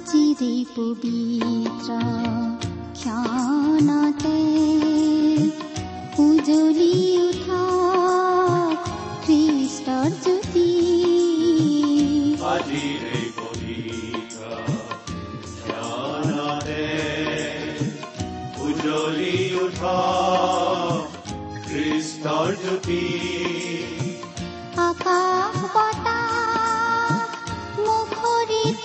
আজিৰে পবিত্ৰ ক্ষণতে উজলি উঠা খ্ৰীষ্টৰ জ্যোতি উজ্বলি উঠ খ্ৰীষ্টৰ জ্যোতি আকাশ বতাহ মুখৰিত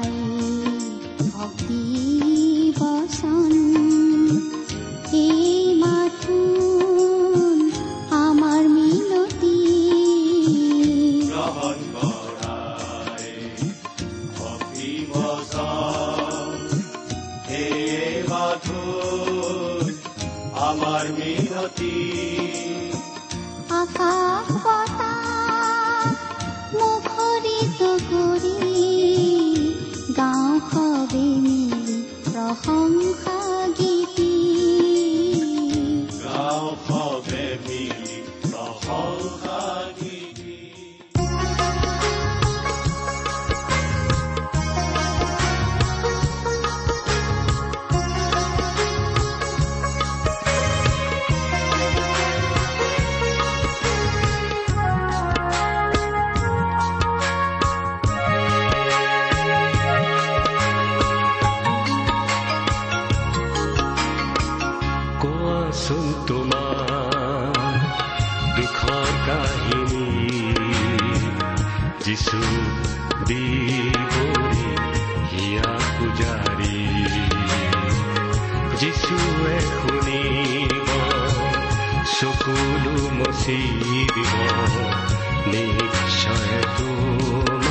চকুলো মচি দিব নিশ্চয় তোমাক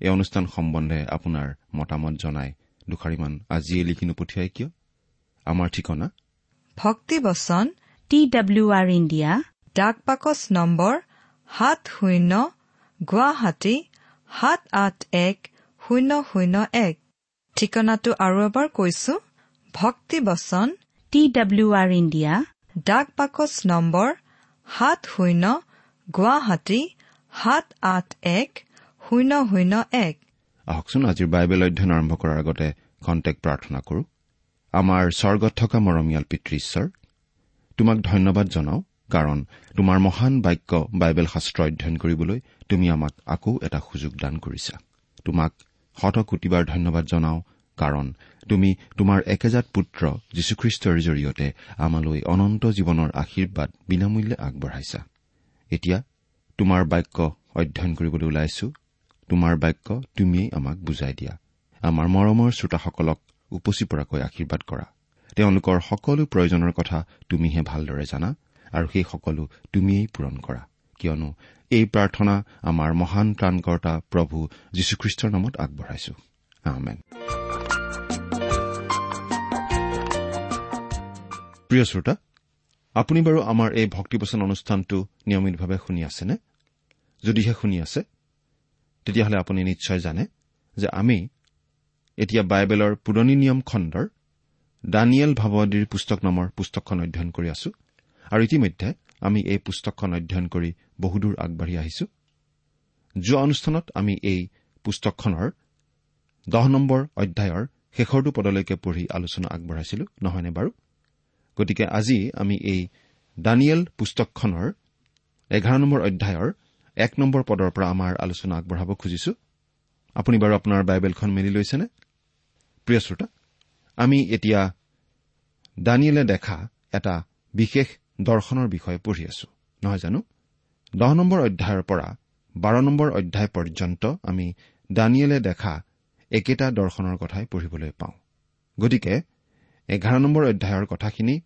এই অনুষ্ঠান সম্বন্ধে আপোনাৰ মতামত জনাই দুষাৰিমান আজিয়ে লিখি নপঠিয়াই কিয়? আমাৰ ঠিকনা? ভক্তিবচন টি ডাব্লিউ আৰ ইণ্ডিয়া ডাক পাকচ নম্বৰ সাত শূন্য গুৱাহাটী সাত আঠ এক শূন্য শূন্য এক। ঠিকনাটো আৰু এবাৰ কৈছো ভক্তিবচন টি ডাব্লিউ আৰ ইণ্ডিয়া ডাক পাকচ নম্বৰ সাত শূন্য গুৱাহাটী সাত আঠ এক শূন্য শূন্য এক। আহকচোন আজিৰ বাইবেল অধ্যয়ন আৰম্ভ কৰাৰ আগতে কণ্টেক্ট প্ৰাৰ্থনা কৰো। আমাৰ স্বৰ্গত থকা মৰমীয়াল পিতৃ ঈশ্বৰ তোমাক ধন্যবাদ জনাওঁ কাৰণ তোমাৰ মহান বাক্য বাইবেল শাস্ত্ৰ অধ্যয়ন কৰিবলৈ তুমি আমাক আকৌ এটা সুযোগ দান কৰিছা। তোমাক শতকোটিবাৰ ধন্যবাদ জনাওঁ কাৰণ তুমি তোমাৰ একেজাত পুত্ৰ যীশুখ্ৰীষ্টৰ জৰিয়তে আমালৈ অনন্ত জীৱনৰ আশীৰ্বাদ বিনামূল্যে আগবঢ়াইছা। এতিয়া তোমাৰ বাক্য অধ্যয়ন কৰিবলৈ ওলাইছো। তোমাৰ বাক্য তুমিয়েই আমাক বুজাই দিয়া। আমাৰ মৰমৰ শ্ৰোতাসকলক উপচি পৰাকৈ আশীৰ্বাদ কৰা। তেওঁলোকৰ সকলো প্ৰয়োজনৰ কথা তুমিহে ভালদৰে জানা আৰু সেই সকলো তুমিয়েই পূৰণ কৰা। কিয়নো এই প্ৰাৰ্থনা আমাৰ মহান ত্ৰাণকৰ্তা প্ৰভু যীশুখ্ৰীষ্টৰ নামত আগবঢ়াইছো। প্ৰিয় শ্ৰোতা আপুনি বাৰু আমাৰ এই ভক্তিবচন অনুষ্ঠানটো নিয়মিতভাৱে শুনি আছেনে? যদিহে শুনি আছে তেতিয়াহ'লে আপুনি নিশ্চয় জানে যে আমি এতিয়া বাইবেলৰ পুৰণি নিয়ম খণ্ডৰ দানিয়েল ভাৱবাদীৰ পুস্তক নামৰ পুস্তকখন অধ্যয়ন কৰি আছো আৰু ইতিমধ্যে আমি এই পুস্তকখন অধ্যয়ন কৰি বহুদূৰ আগবাঢ়ি আহিছো। যোৱা অনুষ্ঠানত আমি এই পুস্তকখনৰ দহ নম্বৰ অধ্যায়ৰ শেষৰটো পদলৈকে পঢ়ি আলোচনা আগবঢ়াইছিলো নহয়নে বাৰু? গতিকে আজি আমি এই দানিয়েল পুস্তকখনৰ এঘাৰ নম্বৰ অধ্যায়ৰ এক নম্বৰ পদৰ পৰা আমাৰ আলোচনা আগবঢ়াব খুজিছো। আপুনি বাৰু আপোনাৰ বাইবেলখন মেলি লৈছেনে? প্ৰিয় শ্ৰোতা আমি এতিয়া দানিয়েলে দেখা এটা বিশেষ দৰ্শনৰ বিষয়ে পঢ়ি আছো। নহয় জানো? দহ নম্বৰ অধ্যায়ৰ পৰা বাৰ নম্বৰ অধ্যায় পৰ্যন্ত আমি দানিয়েলে দেখা একেটা দৰ্শনৰ কথাই পঢ়িবলৈ পাওঁ। গতিকে এঘাৰ নম্বৰ অধ্যায়ৰ কথাখিনি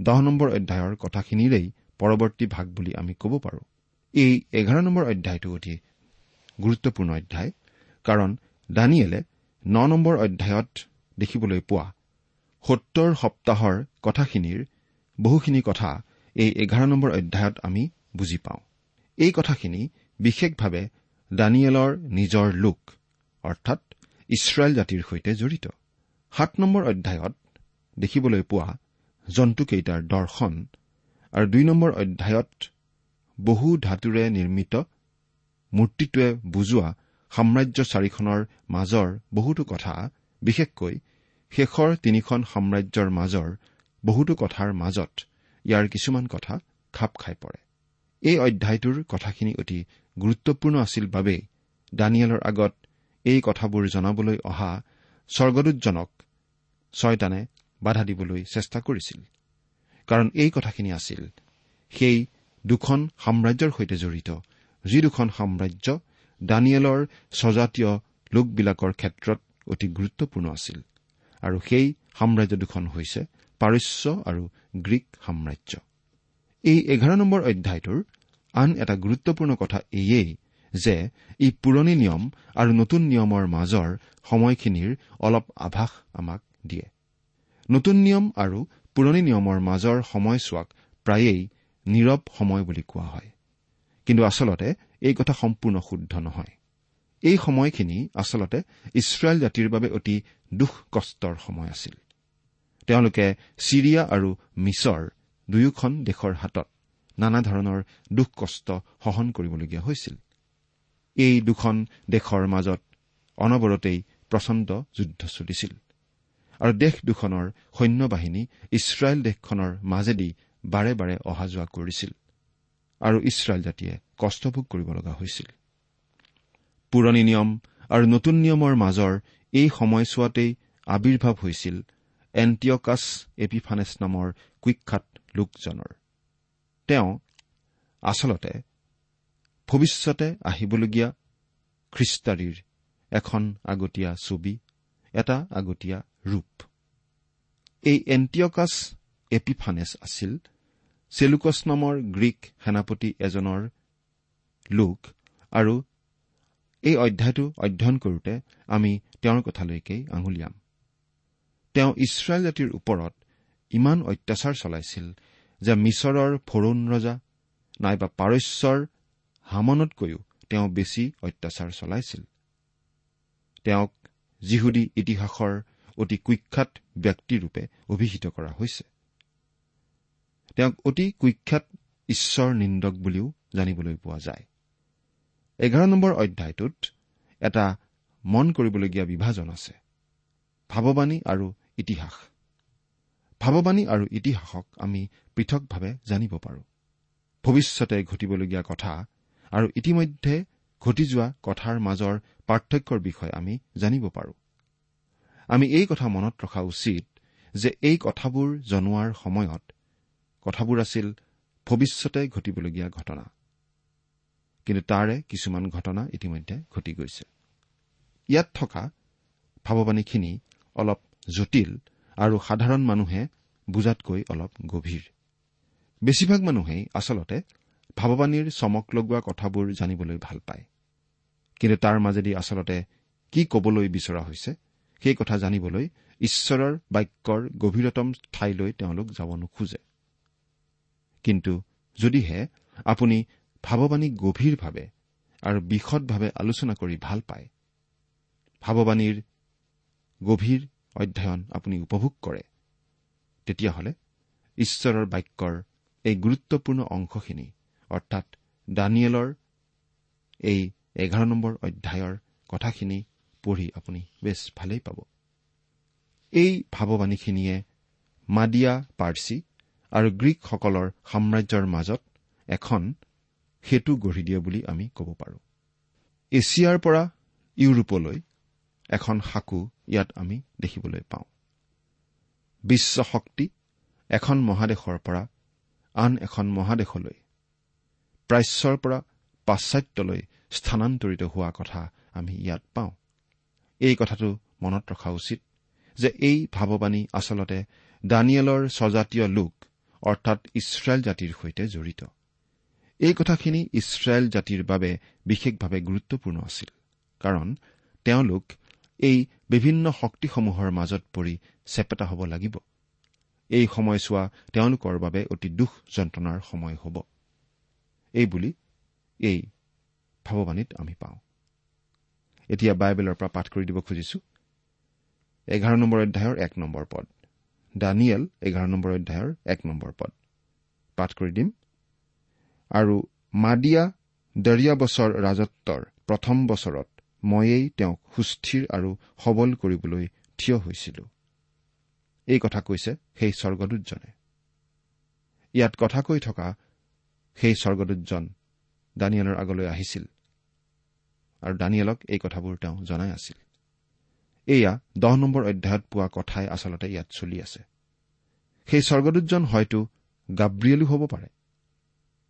দহ নম্বৰ অধ্যায়ৰ কথাখিনিৰেই পৰৱৰ্তী ভাগ বুলি আমি ক'ব পাৰোঁ। এই এঘাৰ নম্বৰ অধ্যায়টো অতি গুৰুত্বপূৰ্ণ অধ্যায় কাৰণ দানিয়েলে ন নম্বৰ অধ্যায়ত দেখিবলৈ পোৱা সত্তৰ সপ্তাহৰ কথাখিনিৰ বহুখিনি কথা এই এঘাৰ নম্বৰ অধ্যায়ত আমি বুজি পাওঁ। এই কথাখিনি বিশেষভাৱে দানিয়েলৰ নিজৰ লোক অৰ্থাৎ ইছৰাইল জাতিৰ সৈতে জড়িত। সাত নম্বৰ অধ্যায়ত দেখিবলৈ পোৱা জন্তুকেইটাৰ দৰ্শন আৰু দুই নম্বৰ অধ্যায়ত বহু ধাতুৰে নিৰ্মিত মূৰ্তিটোৱে বুজোৱা সাম্ৰাজ্য চাৰিখনৰ মাজৰ বহুতো কথা বিশেষকৈ শেষৰ তিনিখন সাম্ৰাজ্যৰ মাজৰ বহুতো কথাৰ মাজত ইয়াৰ কিছুমান কথা খাপ খাই পৰে। এই অধ্যায়টোৰ কথাখিনি অতি গুৰুত্বপূৰ্ণ আছিল বাবেই দানিয়েলৰ আগত এই কথাবোৰ জনাবলৈ অহা স্বৰ্গদূতজনক ছয়তানে বাধা দিবলৈ চেষ্টা কৰিছিল। কাৰণ এই কথাখিনি আছিল সেই দুখন সাম্ৰাজ্যৰ সৈতে জড়িত যি দুখন সাম্ৰাজ্য দানিয়েলৰ স্বজাতীয় লোকবিলাকৰ ক্ষেত্ৰত অতি গুৰুত্বপূৰ্ণ আছিল আৰু সেই সাম্ৰাজ্য দুখন হৈছে পাৰস্য আৰু গ্ৰীক সাম্ৰাজ্য। এই এঘাৰ নম্বৰ অধ্যায়টোৰ আন এটা গুৰুত্বপূৰ্ণ কথা এয়েই যে ই পুৰণি নিয়ম আৰু নতুন নিয়মৰ মাজৰ সময়খিনিৰ অলপ আভাস আমাক দিয়ে। নতুন নিয়ম আৰু পুৰণি নিয়মৰ মাজৰ সময়ছোৱাক প্ৰায়েই নীৰৱ সময় বুলি কোৱা হয়। কিন্তু আচলতে এই কথা সম্পূৰ্ণ শুদ্ধ নহয়। এই সময়খিনি আচলতে ইছৰাইল জাতিৰ বাবে অতি দুখ কষ্টৰ সময় আছিল। তেওঁলোকে ছিৰিয়া আৰু মিছৰ দুয়োখন দেশৰ হাতত নানা ধৰণৰ দুখ কষ্ট সহন কৰিবলগীয়া হৈছিল। এই দুখন দেশৰ মাজত অনবৰতেই প্ৰচণ্ড যুদ্ধ চলিছিল। আৰু দেশ দুখনৰ সৈন্যবাহিনী ইছৰাইল দেশখনৰ মাজেদি বাৰে বাৰে অহা যোৱা কৰিছিল আৰু ইছৰাইল জাতিয়ে কষ্টভোগ কৰিব লগা হৈছিল। পুৰণি নিয়ম আৰু নতুন নিয়মৰ মাজৰ এই সময়ছোৱাতেই আৱিৰ্ভাৱ হৈছিল এণ্টিয়কাছ এপিফানেছ নামৰ কুখ্যাত লোকজনৰ। তেওঁ আচলতে ভৱিষ্যতে আহিবলগীয়া খ্ৰীষ্টাৰীৰ এখন আগতীয়া ছবি এটা আগতীয়া ৰূপ। এই এণ্টিয়কাছ এপিফানেছ আছিল। চেলুকছ নামৰ গ্ৰীক সেনাপতি এজনৰ লোক আৰু এই অধ্যায়টো অধ্যয়ন কৰোতে আমি তেওঁৰ কথালৈকেই আঙুলিয়াম তেওঁ ইছৰাইল জাতিৰ ওপৰত ইমান অত্যাচাৰ চলাইছিল যে মিছৰৰ ফৰুণ ৰজা নাইবা পাৰস্যৰ হামনতকৈও তেওঁ বেছি অত্যাচাৰ চলাইছিল। তেওঁক যিহুদী ইতিহাসৰ অতি কুখ্যাত ব্যক্তিৰূপে অভিহিত কৰা হৈছে। তেওঁক অতি কুখ্যাত ঈশ্বৰ নিন্দক বুলিও জানিবলৈ পোৱা যায়। এঘাৰ নম্বৰ অধ্যায়টোত এটা মন কৰিবলগীয়া বিভাজন আছে ভাৱবাণী আৰু ইতিহাস। ভাৱবাণী আৰু ইতিহাসক আমি পৃথকভাৱে জানিব পাৰোঁ। ভৱিষ্যতে ঘটিবলগীয়া কথা আৰু ইতিমধ্যে ঘটি যোৱা কথাৰ মাজৰ পাৰ্থক্যৰ বিষয়ে আমি জানিব পাৰোঁ। আমি এই কথা মনত ৰখা উচিত যে এই কথাবোৰ জনোৱাৰ সময়ত কথাবোৰ আছিল ভৱিষ্যতে ঘটিবলগীয়া ঘটনা। কিন্তু তাৰে কিছুমান ঘটনা ইতিমধ্যে ঘটি গৈছে। ইয়াত থকা ভাৱবাণীখিনি অলপ জটিল আৰু সাধাৰণ মানুহে বুজাতকৈ অলপ গভীৰ। বেছিভাগ মানুহেই আচলতে ভাৱবাণীৰ চমক লগোৱা কথাবোৰ জানিবলৈ ভাল পায়। কিন্তু তাৰ মাজেদি আচলতে কি কবলৈ বিচৰা হৈছে সেই কথা জানিবলৈ ঈশ্বৰৰ বাক্যৰ গভীৰতম ঠাইলৈ তেওঁলোক যাব নোখোজে। কিন্তু যদিহে আপুনি ভাৱবাণী গভীৰভাৱে আৰু বিশদভাৱে আলোচনা কৰি ভাল পায় ভাৱবাণীৰ গভীৰ অধ্যয়ন আপুনি উপভোগ কৰে তেতিয়াহ'লে ঈশ্বৰৰ বাক্যৰ এই গুৰুত্বপূৰ্ণ অংশখিনি অৰ্থাৎ দানিয়েলৰ এই এঘাৰ নম্বৰ অধ্যায়ৰ কথাখিনি পঢ়ি আপুনি বেছ ভালেই পাব। এই ভাৱবাণীখিনিয়ে মাডিয়া পাৰ্চী আৰু গ্ৰীকসকলৰ সাম্ৰাজ্যৰ মাজত এখন সেতু গঢ়ি দিয়ে বুলি আমি ক'ব পাৰোঁ। এছিয়াৰ পৰা ইউৰোপলৈ এখন সাকু ইয়াত আমি দেখিবলৈ পাওঁ। বিশ্ব শক্তি এখন মহাদেশৰ পৰা আন এখন মহাদেশলৈ প্ৰাচ্যৰ পৰা পাশ্চাত্যলৈ স্থানান্তৰিত হোৱা কথা আমি ইয়াত পাওঁ। এই কথাটো মনত ৰখা উচিত যে এই ভাৱবাণী আচলতে দানিয়েলৰ স্বজাতীয় লোক অৰ্থাৎ ইছৰাইল জাতিৰ সৈতে জড়িত। এই কথাখিনি ইছৰাইল জাতিৰ বাবে বিশেষভাৱে গুৰুত্বপূৰ্ণ আছিল কাৰণ তেওঁলোক এই বিভিন্ন শক্তিসমূহৰ মাজত পৰি চেপেটা হ'ব লাগিব। এই সময়ছোৱা তেওঁলোকৰ বাবে অতি দুখ যন্ত্ৰণাৰ সময় হ'ব। এই বুলি এই ভাৱবাণীত আমি পাওঁ। এতিয়া বাইবেলৰ পৰা পাঠ কৰি দিব খুজিছো। এঘাৰ নম্বৰ অধ্যায়ৰ এক নম্বৰ পদ। দানিয়েল এঘাৰ নম্বৰ অধ্যায়ৰ এক নম্বৰ পদ। পাঠ কৰি দিম। আৰু মাডিয়া ডেৰিয়া বছৰ ৰাজত্বৰ প্ৰথম বছৰত ময়েই তেওঁক সুস্থিৰ আৰু সবল কৰিবলৈ থিয় হৈছিলো। এই কথা কৈছে সেই স্বৰ্গদূতজনে। ইয়াত কথা কৈ থকা সেই স্বৰ্গদূতজন দানিয়েলৰ আগলৈ আহিছিল। আৰু দানিয়েলক এই কথাবোৰ তেওঁ জনাই আছিল। এয়া দহ নম্বৰ অধ্যায়ত পোৱা কথাই আচলতে ইয়াত চলি আছে। সেই স্বৰ্গদূতজন হয়তো গাব্ৰিয়েলো হ'ব পাৰে।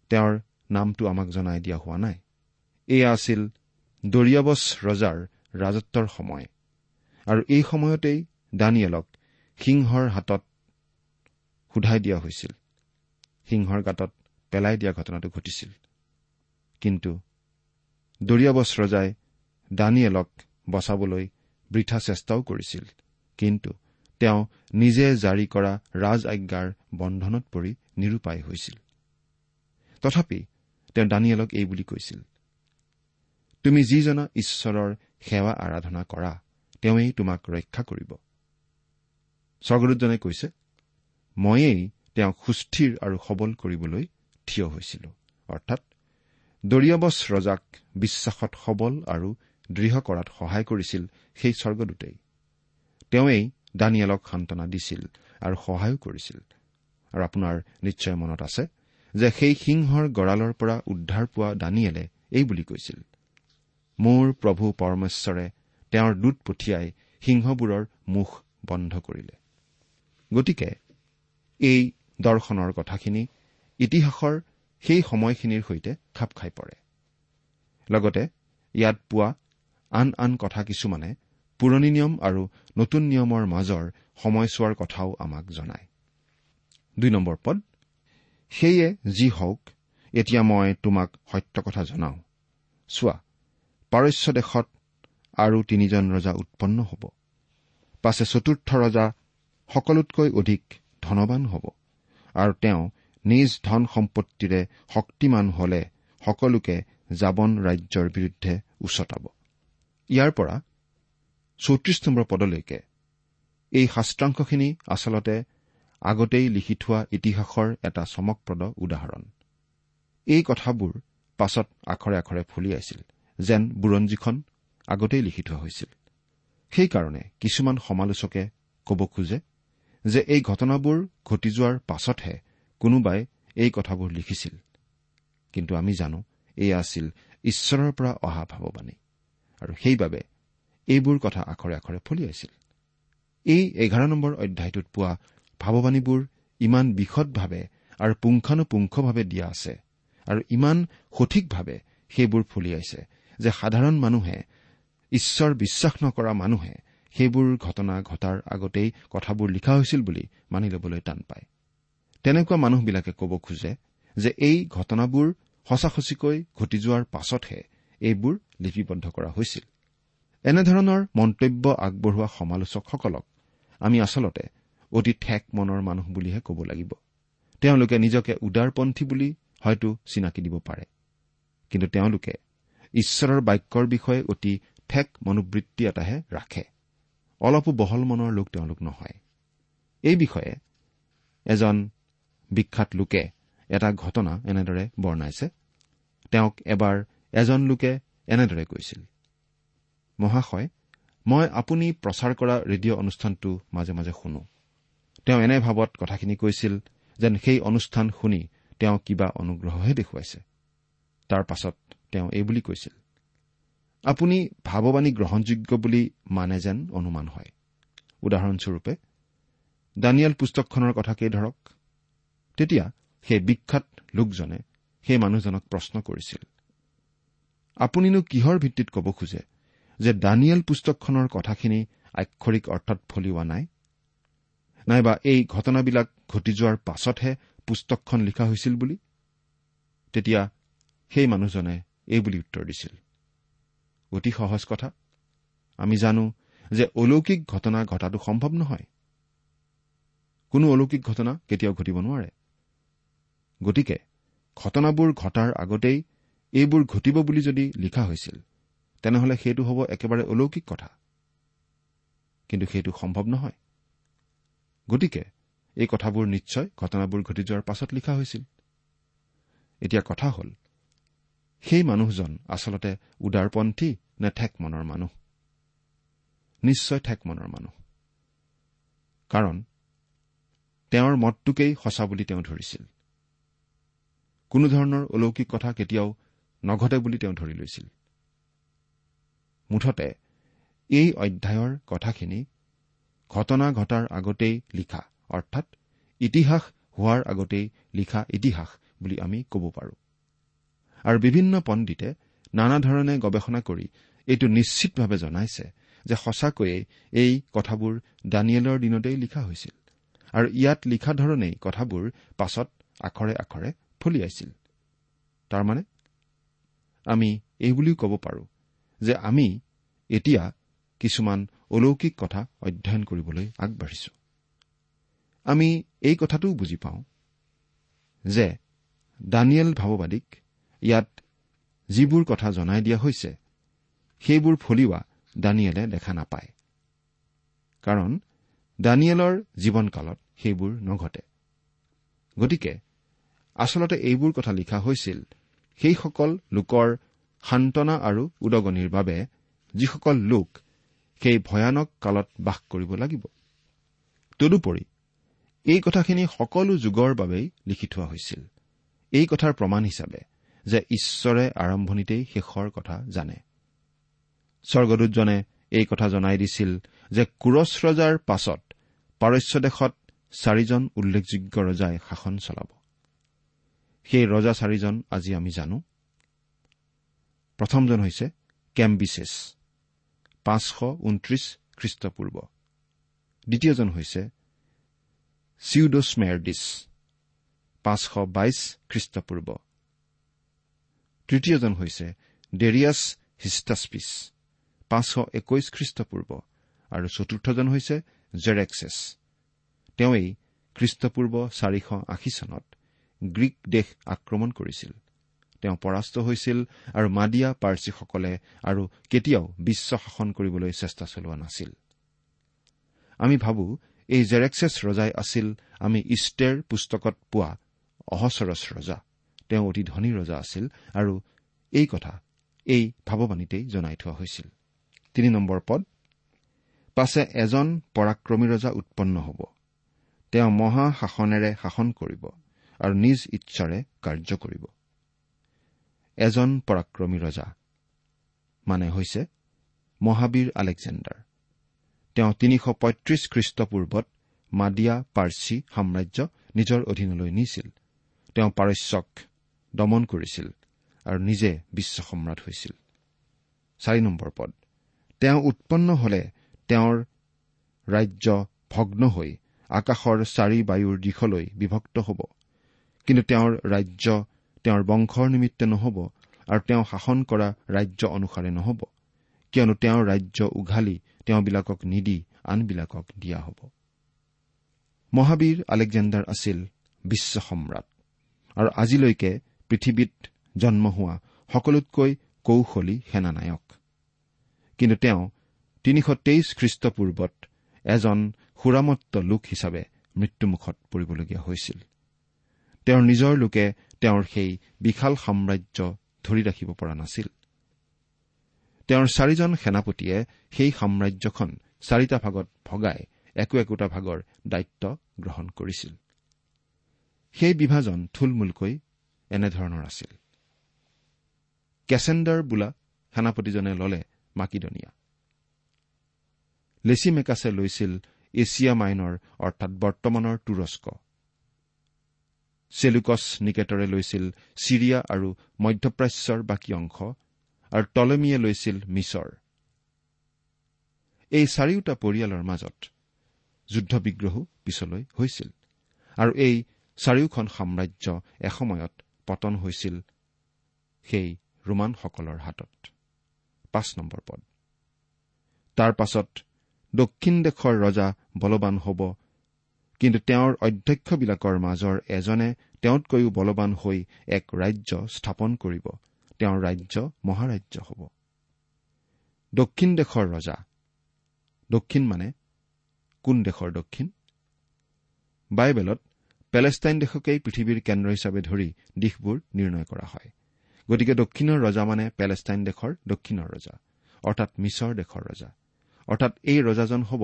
তেওঁৰ নামটো আমাক জনাই দিয়া হোৱা নাই। এয়া আছিল দৰিয়াবছ ৰজাৰ ৰাজত্বৰ সময়। আৰু এই সময়তেই দানিয়েলক সিংহৰ হাতত সোধাই দিয়া হৈছিল। সিংহৰ গাঁতত পেলাই দিয়া ঘটনাটো ঘটিছিল। কিন্তু দৰিয়াবছ ৰজাই দানিয়েলক বচাবলৈ বৃথা চেষ্টাও কৰিছিল। কিন্তু তেওঁ নিজে জাৰি কৰা ৰাজ আজ্ঞাৰ বন্ধনত পৰি নিৰূপায় হৈছিল। তথাপি তেওঁ দানিয়েলক এই বুলি কৈছিল তুমি যিজনা ঈশ্বৰৰ সেৱা আৰাধনা কৰা তেওঁই তোমাক ৰক্ষা কৰিব। স্বৰ্গদূতজনে কৈছে ময়েই তেওঁক সুস্থিৰ আৰু সবল কৰিবলৈ থিয় হৈছিলো। অৰ্থাৎ দৰিয়াবছ ৰজাক বিশ্বাসত সবল আৰু দৃঢ় কৰাত সহায় কৰিছিল সেই স্বৰ্গদূতেই তেওঁৱেই দানিয়েলক সান্তনা দিছিল আৰু সহায়ো কৰিছিল। আৰু আপোনাৰ নিশ্চয় মনত আছে যে সেই সিংহৰ গঁড়ালৰ পৰা উদ্ধাৰ পোৱা দানিয়েলে এই বুলি কৈছিল মোৰ প্ৰভু পৰমেশ্বৰে তেওঁৰ দূত পঠিয়াই সিংহবোৰৰ মুখ বন্ধ কৰিলে। গতিকে এই দৰ্শনৰ কথাখিনি ইতিহাসৰ সেই সময়খিনিৰ সৈতে খাপ খাই পৰে। লগতে ইয়াত পোৱা আন আন কথা কিছুমানে পুৰণি নিয়ম আৰু নতুন নিয়মৰ মাজৰ সময়ছোৱাৰ কথাও আমাক জনায়। দুই নম্বৰ পদ সেয়ে যি হওক এতিয়া মই তোমাক সত্য কথা জনাওঁ। চোৱা পাৰস্য দেশত আৰু তিনিজন ৰজা উৎপন্ন হ'ব। পাছে চতুৰ্থ ৰজা সকলোতকৈ অধিক ধনবান হ'ব আৰু তেওঁ নিজ ধন সম্পত্তিৰে শক্তিমান হলে সকলোকে জাবন ৰাজ্যৰ বিৰুদ্ধে উচতাব। ইয়াৰ পৰা চৌত্ৰিশ নম্বৰ পদলৈকে এই শাস্ত্ৰাংশখিনি আচলতে আগতেই লিখি থোৱা ইতিহাসৰ এটা চমকপ্ৰদ উদাহৰণ। এই কথাবোৰ পাছত আখৰে আখৰে ফলিয়াইছিল যেন বুৰঞ্জীখন আগতেই লিখি থোৱা হৈছিল। সেইকাৰণে কিছুমান সমালোচকে ক'ব খোজে যে এই ঘটনাবোৰ ঘটি যোৱাৰ পাছতহে কোনোবাই এই কথাবোৰ লিখিছিল। কিন্তু আমি জানো এয়া আছিল ঈশ্বৰৰ পৰা অহা ভাৱবাণী। আৰু সেইবাবে এইবোৰ কথা আখৰে আখৰে ফলিয়াইছিল এই এঘাৰ নম্বৰ অধ্যায়টোত পোৱা ভাৱবাণীবোৰ ইমান বিশদভাৱে আৰু পুংখানুপুংখভাৱে দিয়া আছে আৰু ইমান সঠিকভাৱে সেইবোৰ ফলিয়াইছে যে সাধাৰণ মানুহে ঈশ্বৰ বিশ্বাস নকৰা মানুহে সেইবোৰ ঘটনা ঘটাৰ আগতেই কথাবোৰ লিখা হৈছিল বুলি মানি ল'বলৈ টান পায়। তেনেকুৱা মানুহবিলাকে ক'ব খোজে যে এই ঘটনাবোৰ সঁচা সঁচিকৈ ঘটি যোৱাৰ পাছতহে এইবোৰ লিপিবদ্ধ কৰা হৈছিল। এনেধৰণৰ মন্তব্য আগবঢ়োৱা সমালোচকসকলক আমি আচলতে অতি ঠেক মনৰ মানুহ বুলিহে ক'ব লাগিব। তেওঁলোকে নিজকে উদাৰপন্থী বুলি হয়তো চিনাকি দিব পাৰে। কিন্তু তেওঁলোকে ঈশ্বৰৰ বাক্যৰ বিষয়ে অতি ঠেক মনোবৃত্তি এটাহে ৰাখে। অলপো বহল মনৰ লোক তেওঁলোক নহয়। এই বিষয়ে এজন বিখ্যাত লোকে এটা ঘটনা এনেদৰে বৰ্ণাইছে। তেওঁক এবাৰ এজন লোকে এনেদৰে কৈছিল। মহাশয় মই আপুনি প্ৰচাৰ কৰা ৰেডিঅ' অনুষ্ঠানটো মাজে মাজে শুনো। তেওঁ এনে ভাৱত কথাখিনি কৈছিল যেন সেই অনুষ্ঠান শুনি তেওঁ কিবা অনুগ্ৰহহে দেখুৱাইছে। তাৰ পাছত তেওঁ এই বুলি কৈছিল আপুনি ভাৱবাণী গ্ৰহণযোগ্য বুলি মানে যেন অনুমান হয়। উদাহৰণস্বৰূপে দানিয়েল পুস্তকখনৰ কথাকেই ধৰক? তেতিয়া সেই বিখ্যাত লোকজনে সেই মানুহজনক প্ৰশ্ন কৰিছিল আপুনিনো কিহৰ ভিত্তিত ক'ব খোজে? যে দানিয়েল পুস্তকখনৰ কথাখিনি আক্ষৰিক অৰ্থত ফলিওৱা নাই? নাইবা এই ঘটনাবিলাক ঘটি যোৱাৰ পাছতহে পুস্তকখন লিখা হৈছিল বুলি? তেতিয়া সেই মানুহজনে এই বুলি উত্তৰ দিছিল। অতি সহজ কথা। আমি জানো যে অলৌকিক ঘটনা ঘটাটো সম্ভৱ নহয়। কোনো অলৌকিক ঘটনা কেতিয়াও ঘটিব নোৱাৰে। গতিকে ঘটনাবোৰ ঘটাৰ আগতেই এইবোৰ ঘটিব বুলি যদি লিখা হৈছিল তেনেহলে সেইটো হ'ব একেবাৰে অলৌকিক কথা। কিন্তু সেইটো সম্ভৱ নহয়। গতিকে এই কথাবোৰ নিশ্চয় ঘটনাবোৰ ঘটি যোৱাৰ পাছত লিখা হৈছিল। এতিয়া কথা হ'ল সেই মানুহজন আচলতে উদাৰপন্থী নে ঠেক মনৰ মানুহ? নিশ্চয় ঠেক মনৰ মানুহ। কাৰণ তেওঁৰ মতটোকেই সঁচা বুলি তেওঁ ধৰিছিল। কোনোধৰণৰ অলৌকিক কথা কেতিয়াও নঘটে বুলি তেওঁ ধৰি লৈছিল। মুঠতে এই অধ্যায়ৰ কথাখিনি ঘটনা ঘটাৰ আগতেই লিখা অৰ্থাৎ ইতিহাস হোৱাৰ আগতেই লিখা ইতিহাস বুলি আমি ক'ব পাৰো। আৰু বিভিন্ন পণ্ডিতে নানা ধৰণে গৱেষণা কৰি এইটো নিশ্চিতভাৱে জনাইছে যে সঁচাকৈয়ে এই কথাবোৰ দানিয়েলৰ দিনতেই লিখা হৈছিল আৰু ইয়াত লিখা ধৰণেই কথাবোৰ পাছত আখৰে আখৰে ফলিয়াইছিল। তাৰমানে আমি এই বুলিও ক'ব পাৰো যে আমি এতিয়া কিছুমান অলৌকিক কথা অধ্যয়ন কৰিবলৈ আগবাঢ়িছো। আমি এই কথাটোও বুজি পাওঁ যে দানিয়েল ভাৱবাদীক ইয়াত যিবোৰ কথা জনাই দিয়া হৈছে সেইবোৰ ফলিওৱা দানিয়েলে দেখা নাপায়। কাৰণ দানিয়েলৰ জীৱনকালত সেইবোৰ নঘটে। গতিকে আচলতে এইবোৰ কথা লিখা হৈছিল সেইসকল লোকৰ সান্তনা আৰু উদগনিৰ বাবে যিসকল লোক সেই ভয়ানক কালত বাস কৰিব লাগিব। তদুপৰি এই কথাখিনি সকলো যুগৰ বাবেই লিখি থোৱা হৈছিল। এই কথাৰ প্ৰমাণ হিচাপে যে ঈশ্বৰে আৰম্ভণিতেই শেষৰ কথা জানে। স্বৰ্গদূতজনে এই কথা জনাই দিছিল যে কুৰছ ৰজাৰ পাছত পাৰস্য দেশত চাৰিজন উল্লেখযোগ্য ৰজাই শাসন চলাব। সেই ৰজা চাৰিজন আজি আমি জানো। প্ৰথমজন হৈছে কেম্বিছেছ পাঁচশ ঊনত্ৰিশ খ্ৰীষ্টপূৰ্ব। দ্বিতীয়জন হৈছে চিউডোস্মেৰডিছ পাঁচশ বাইছ খ্ৰীষ্টপূৰ্ব। তৃতীয়জন হৈছে ডেৰিয়াছ হিষ্টাছপিছ পাঁচশ একৈশ খ্ৰীষ্টপূৰ্ব। আৰু চতুৰ্থজন হৈছে জেৰেক্সেছ। তেওঁই খ্ৰীষ্টপূৰ্ব চাৰিশ আশী চনত গ্ৰীক দেশ আক্ৰমণ কৰিছিল। তেওঁ পৰাস্ত হৈছিল আৰু মাদিয়া পাৰ্চীসকলে আৰু কেতিয়াও বিশ্ব শাসন কৰিবলৈ চেষ্টা চলোৱা নাছিল। আমি ভাবো এই জেৰেক্সেছ ৰজাই আছিল আমি ইষ্টেৰ পুস্তকত পোৱা অহচৰচ ৰজা। তেওঁ অতি ধনী ৰজা আছিল আৰু এই কথা এই ভাৱবাণীতেই জনাই থোৱা হৈছিল। তিনি নম্বৰ পদ পাছে এজন পৰাক্ৰমী ৰজা উৎপন্ন হ'ব। তেওঁ মহা শাসনেৰে শাসন কৰিব। আৰু নিজ ইচ্ছাৰে কাৰ্য কৰিব। এজন পৰাক্ৰমী ৰজা মানে হৈছে মহাবীৰ আলেকজেণ্ডাৰ। তেওঁ তিনিশ পঁয়ত্ৰিশ খ্ৰীষ্টপূৰ্বত মাদিয়া পাৰ্চী সাম্ৰাজ্য নিজৰ অধীনলৈ নিছিল। তেওঁ পাৰস্যক দমন কৰিছিল আৰু নিজে বিশ্ব সম্ৰাট হৈছিল। চাৰি নম্বৰ পদ। তেওঁ উৎপন্ন হলে তেওঁৰ ৰাজ্য ভগ্ন হৈ আকাশৰ চাৰি বায়ুৰ দিশলৈ বিভক্ত হ'ব। কিন্তু তেওঁৰ ৰাজ্য তেওঁৰ বংশৰ নিমিত্তে নহ'ব আৰু তেওঁ শাসন কৰা ৰাজ্য অনুসাৰে নহ'ব। কিয়নো তেওঁৰ ৰাজ্য উঘালি তেওঁবিলাকক নিদি আনবিলাকক দিয়া হ'ব। মহাবীৰ আলেকজেণ্ডাৰ আছিল বিশ্ব সম্ৰাট। আৰু আজিলৈকে পৃথিৱীত জন্ম হোৱা সকলোতকৈ কৌশলী সেনানায়ক। কিন্তু তেওঁ তিনিশ তেইছ খ্ৰীষ্টপূৰ্বত এজন সুৰামত্ত লোক হিচাপে মৃত্যুমুখত পৰিবলগীয়া হৈছিল। তেওঁৰ নিজৰ লোকে তেওঁৰ সেই বিশাল সাম্ৰাজ্য ধৰি ৰাখিব পৰা নাছিল। তেওঁৰ চাৰিজন সেনাপতিয়ে সেই সাম্ৰাজ্যখন চাৰিটা ভাগত ভগাই একো একোটা ভাগৰ দায়িত্ব গ্ৰহণ কৰিছিল। সেই বিভাজন থুলমূলকৈ এনেধৰণৰ আছিল। কেচেণ্ডাৰ বোলা সেনাপতিজনে ললে মাকিদনিয়া লেচি মেকাছে লৈছিল এছিয়া মাইনৰ অৰ্থাৎ বৰ্তমানৰ তুৰস্ক। চেলুকছ নিকেটৰে লৈছিল ছিৰিয়া আৰু মধ্যপ্ৰাচ্যৰ বাকী অংশ আৰু টলমীয়ে লৈছিল মিছৰ। এই চাৰিওটা পৰিয়ালৰ মাজত যুদ্ধ বিগ্ৰহো পিছলৈ হৈছিল আৰু এই চাৰিওখন সাম্ৰাজ্য এসময়ত পতন হৈছিল সেই ৰোমানসকলৰ হাতত। তাৰ পাছত দক্ষিণ দেশৰ ৰজা বলৱান হ'ব কিন্তু তেওঁৰ অধ্যক্ষবিলাকৰ মাজৰ এজনে তেওঁতকৈও বলৱান হৈ এক ৰাজ্য স্থাপন কৰিব। তেওঁৰ ৰাজ্য মহাৰাজ্য হ'ব। দক্ষিণ দেশৰ ৰজা। দক্ষিণ মানে কোন দেশৰ দক্ষিণ? বাইবেলত পেলেষ্টাইন দেশকেই পৃথিৱীৰ কেন্দ্ৰ হিচাপে ধৰি দিশবোৰ নিৰ্ণয় কৰা হয়। গতিকে দক্ষিণৰ ৰজা মানে পেলেষ্টাইন দেশৰ দক্ষিণৰ ৰজা অৰ্থাৎ মিছৰ দেশৰ ৰজা। অৰ্থাৎ এই ৰজাজন হ'ব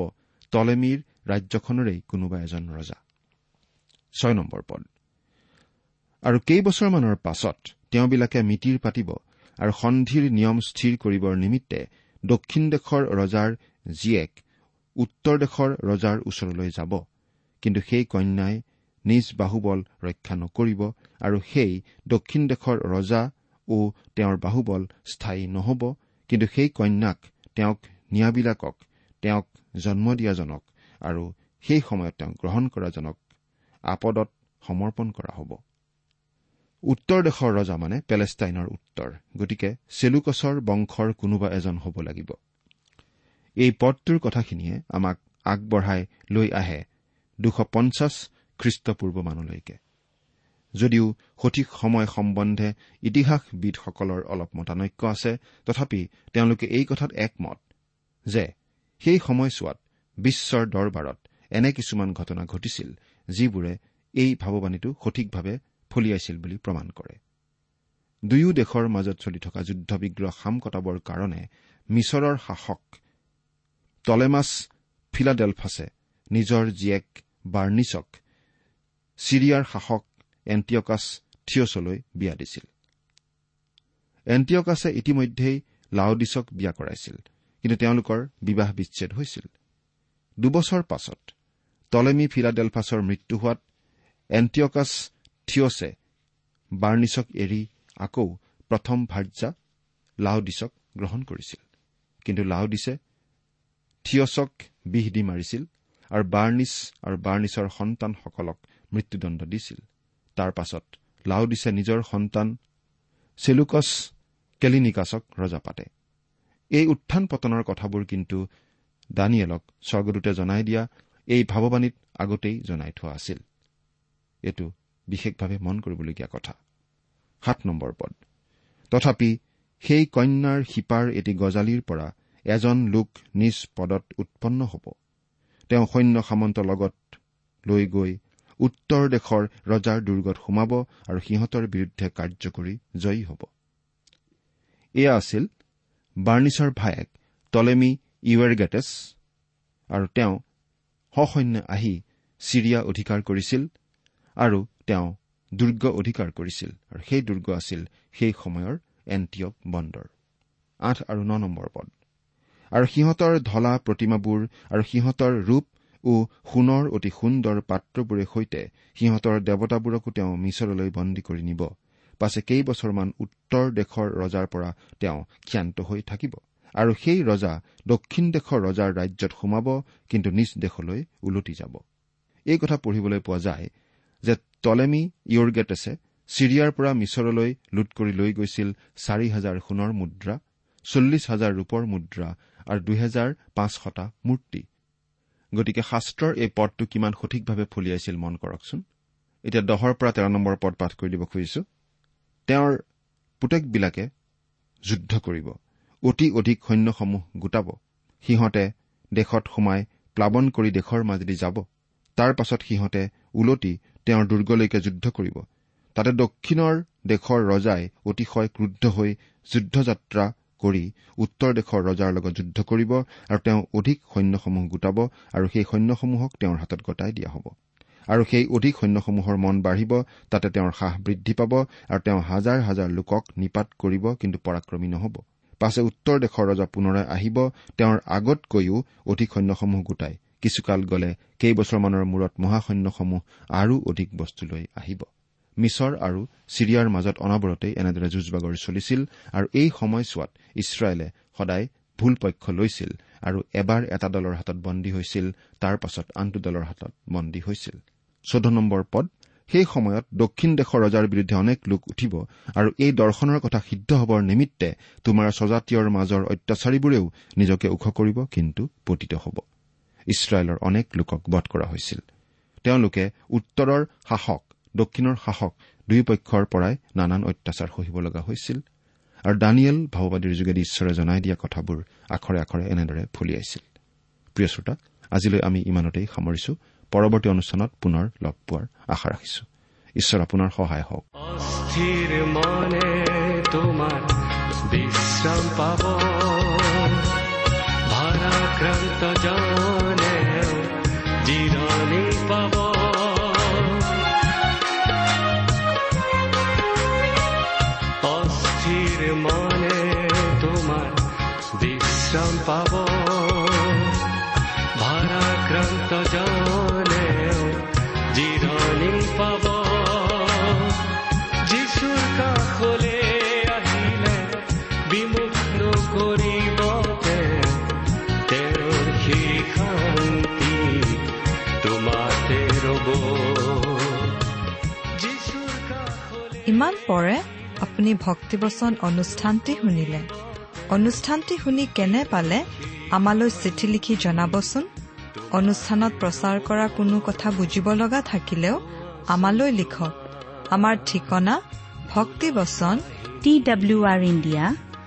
টলেমীৰ ৰাজ্যখনৰেই কোনোবা এজন ৰজা। ছয় নম্বৰ পদ। আৰু কেইবছৰমানৰ পাছত তেওঁবিলাকে মিতিৰ পাতিব আৰু সন্ধিৰ নিয়ম স্থিৰ কৰিবৰ নিমিত্তে দক্ষিণ দেশৰ ৰজাৰ জীয়েক উত্তৰ দেশৰ ৰজাৰ ওচৰলৈ যাব। কিন্তু সেই কন্যাই নিজ বাহুবল ৰক্ষা নকৰিব আৰু সেই দক্ষিণ দেশৰ ৰজা ও তেওঁৰ বাহুবল স্থায়ী নহ'ব। কিন্তু সেই কন্যাক তেওঁক নিয়াবিলাকক তেওঁক জন্ম দিয়াজনক আৰু সেই সময়ত তেওঁক গ্ৰহণ কৰাজনক আপদত সমৰ্পণ কৰা হ'ব। উত্তৰ দেশৰ ৰজা মানে পেলেষ্টাইনৰ উত্তৰ গতিকে চেলুকছৰ বংশৰ কোনোবা এজন হ'ব লাগিব। এই পদটোৰ কথাখিনিয়ে আমাক আগবঢ়াই লৈ আহে দুশ পঞ্চাছ খ্ৰীষ্টপূৰ্বমানলৈকে যদিও সঠিক সময় সম্বন্ধে ইতিহাসবিদসকলৰ অলপ মতানৈক্য আছে তথাপি তেওঁলোকে এই কথাত একমত যে সেই সময়ছোৱাত বিশ্বৰ দৰবাৰত এনে কিছুমান ঘটনা ঘটিছিল যিবোৰে এই ভাৱবাণীটো সঠিকভাৱে ফলিয়াইছিল বুলি প্ৰমাণ কৰে। দুয়ো দেশৰ মাজত চলি থকা যুদ্ধ বিগ্ৰহ সাম কটাবৰ কাৰণে মিছৰৰ শাসক টলেমাছ ফিলাডেলফাছে নিজৰ জীয়েক বাৰ্নিছক ছিৰিয়াৰ শাসক এণ্টিয়কাছ থিয়ছলৈ বিয়া দিছিল। এণ্টিয়কাছে ইতিমধ্যেই লাওডিছক বিয়া কৰাইছিল। কিন্তু তেওঁলোকৰ বিবাহ বিচ্ছেদ হৈছিল। দুবছৰ পাছত টলেমি ফিলাডেলফাছৰ মৃত্যু হোৱাত এণ্টিয়কাছ থিয়ছে বাৰ্নিছক এৰি আকৌ প্ৰথম ভাৰ্যা লাওডিছক গ্ৰহণ কৰিছিল। কিন্তু লাওডিছে থিয়ছক বিষ দি মাৰিছিল আৰু বাৰ্নিছ আৰু বাৰ্নিছৰ সন্তানসকলক মৃত্যুদণ্ড দিছিল। তাৰ পাছত লাওডিছে নিজৰ সন্তান চেলুকছ কেলিনিকাছক ৰজা পাতে। এই উত্থান পতনৰ কথাবোৰ কিন্তু দানিয়েলক স্বৰ্গদূতে জনাই দিয়া এই ভাৱবাণীত আগতেই জনাই থোৱা আছিল। এইটো বিশেষভাৱে মন কৰিবলগীয়া কথা। সাত নম্বৰ পদ। তথাপি সেই কন্যাৰ শিপাৰ এটি গজালিৰ পৰা এজন লোক নিজ পদত উৎপন্ন হ'ব। তেওঁ সৈন্য সামন্ত লগত লৈ গৈ উত্তৰ দেশৰ ৰজাৰ দুৰ্গত সোমাব আৰু সিহঁতৰ বিৰুদ্ধে কাৰ্য কৰি জয়ী হ'ব। এয়া আছিল বাৰ্নিছৰ ভায়েক টলেমি ইৱেৰগেটেছ আৰু তেওঁ সসৈন্য আহি ছিৰিয়া অধিকাৰ কৰিছিল আৰু তেওঁ দুৰ্গ অধিকাৰ কৰিছিল আৰু সেই দুৰ্গ আছিল সেই সময়ৰ এণ্টিয়ক বন্দৰ। আঠ আৰু ন নম্বৰ পদ। আৰু সিহঁতৰ ধলা প্ৰতিমাবোৰ আৰু সিহঁতৰ ৰূপ ও সোণৰ অতি সুন্দৰ পাত্ৰবোৰে সৈতে সিহঁতৰ দেৱতাবোৰকো তেওঁ মিছৰলৈ বন্দী কৰি নিব। পাছে কেইবছৰমান উত্তৰ দেশৰ ৰজাৰ পৰা তেওঁ ক্ষান্ত হৈ থাকিব। আৰু সেই ৰজা দক্ষিণ দেশৰ ৰজাৰ ৰাজ্যত সোমাব কিন্তু নিজ দেশলৈ ওলটি যাব। এই কথা পঢ়িবলৈ পোৱা যায় যে টলেমি ইয়ৰ্গেটেছে ছিৰিয়াৰ পৰা মিছৰলৈ লুট কৰি লৈ গৈছিল চাৰি হাজাৰ সোণৰ মুদ্ৰা চল্লিছ হাজাৰ ৰূপৰ মুদ্ৰা আৰু দুহেজাৰ পাঁচশটা মূৰ্তি। গতিকে শাস্ত্ৰৰ এই পদটো কিমান সঠিকভাৱে ফলিয়াইছিল মন কৰকচোন। এতিয়া দহৰ পৰা তেৰ নম্বৰ পদ পাঠ কৰি দিব খুজিছো। তেওঁৰ পুতেকবিলাকে যুদ্ধ কৰিব। অতি অধিক সৈন্যসমূহ গোটাব। সিহঁতে দেশত সোমাই প্লাৱন কৰি দেশৰ মাজেদি যাব। তাৰ পাছত সিহঁতে ওলটি তেওঁৰ দুৰ্গলৈকে যুদ্ধ কৰিব। তাতে দক্ষিণৰ দেশৰ ৰজাই অতিশয় ক্ৰুদ্ধ হৈ যুদ্ধযাত্ৰা কৰি উত্তৰ দেশৰ ৰজাৰ লগত যুদ্ধ কৰিব আৰু তেওঁ অধিক সৈন্যসমূহ গোটাব আৰু সেই সৈন্যসমূহক তেওঁৰ হাতত গতাই দিয়া হ'ব। আৰু সেই অধিক সৈন্যসমূহৰ মন বাঢ়িব তাতে তেওঁৰ সাহ বৃদ্ধি পাব আৰু তেওঁ হাজাৰ হাজাৰ লোকক নিপাত কৰিব কিন্তু পৰাক্ৰমী নহ'ব। পাছে উত্তৰ দেশৰ ৰজা পুনৰাই আহিব তেওঁৰ আগতকৈও অধিক সৈন্যসমূহ গোটাই। কিছুকাল গ'লে কেইবছৰমানৰ মূৰত মহাসৈন্যসমূহ আৰু অধিক বস্তু লৈ আহিব। মিছৰ আৰু ছিৰিয়াৰ মাজত অনবৰতেই এনেদৰে যুঁজ বাগৰি চলিছিল আৰু এই সময়ছোৱাত ইছৰাইলে সদায় ভুল পক্ষ লৈছিল আৰু এবাৰ এটা দলৰ হাতত বন্দী হৈছিল তাৰ পাছত আনটো দলৰ হাতত বন্দী হৈছিল। চৈধ্য নম্বৰ পদ সেই সময়ত দক্ষিণ দেশৰ ৰজাৰ বিৰুদ্ধে অনেক লোক উঠিব আৰু এই দৰ্শনৰ কথা সিদ্ধ হবৰ নিমিত্তে তোমাৰ স্বজাতীয়ৰ মাজৰ অত্যাচাৰীবোৰেও নিজকে ওখ কৰিব কিন্তু পতিত হ'ব। ইছৰাইলৰ অনেক লোকক বধ কৰা হৈছিল। তেওঁলোকে উত্তৰৰ শাসক দক্ষিণৰ শাসক দুয়োপক্ষৰ পৰাই নানান অত্যাচাৰ সহিব লগা হৈছিল আৰু দানিয়েল ভাওবাদীৰ যোগেদি ঈশ্বৰে জনাই দিয়া কথাবোৰ আখৰে আখৰে এনেদৰে ফলিয়াইছিল প্ৰিয় শ্ৰোতা আজিলৈ আমি ইমানতেই সামৰিছো। পৰৱৰ্তী অনুষ্ঠানত পুনৰ লগ পোৱাৰ আশা ৰাখিছো। ঈশ্বৰ আপোনাৰ সহায় হওক। পাব। ইমান পৰে আপুনি ভক্তিবচন অনুষ্ঠানটি শুনিলে। অনুষ্ঠানটি শুনি কেনে পালে? আমালৈ চিঠি লিখি জনাবচোন। অনুষ্ঠানত প্ৰচাৰ কৰা কোনো কথা বুজিব লগা থাকিলেও আমালৈ লিখক। আমাৰ ঠিকনা ভক্তিবচন T W R India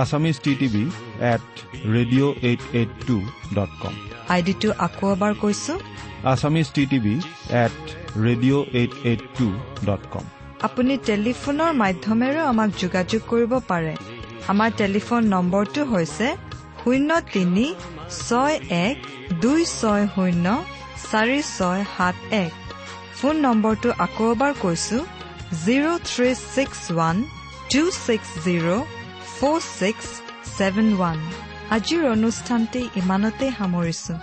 Assamese T TV at radio' eight eight two dot com আইডিটো আকৌ এবাৰ কৈছো। Assamese T TV at radio' eight eight two dot com আপুনি টেলিফোনৰ মাধ্যমেৰেও আমাক যোগাযোগ কৰিব পাৰে। আমাৰ টেলিফোন নম্বৰটো হৈছে শূন্য তিনি ছয় এক দুই ছয় শূন্য চাৰি ছয় সাত এক। ফোন নম্বৰটো আকৌ এবাৰ কৈছো zero' three six one two six zero' four six seven one আজিৰ অনুষ্ঠানটি ইমানতে সামৰিছো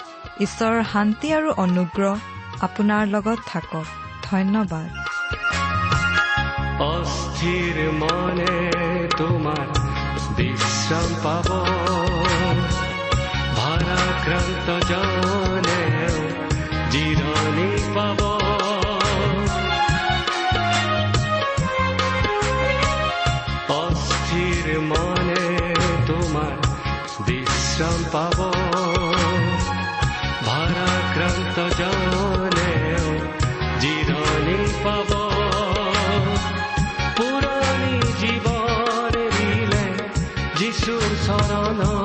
ঈশ্বৰৰ শান্তি আৰু অনুগ্ৰহ আপোনাৰ লগত থাকক ধন্যবাদ অস্থিৰ মনে তোমাৰ বিশ্ৰাম পাব ভাৰাক্ৰান্ত জনে জিৰণি পাব অস্থিৰ মনে তোমাৰ বিশ্ৰাম পাব। ভাৰাক্ৰান্ত জনে জিৰণি পাব। পুৰণি জীৱন এৰিলে যিচুৰ চৰণ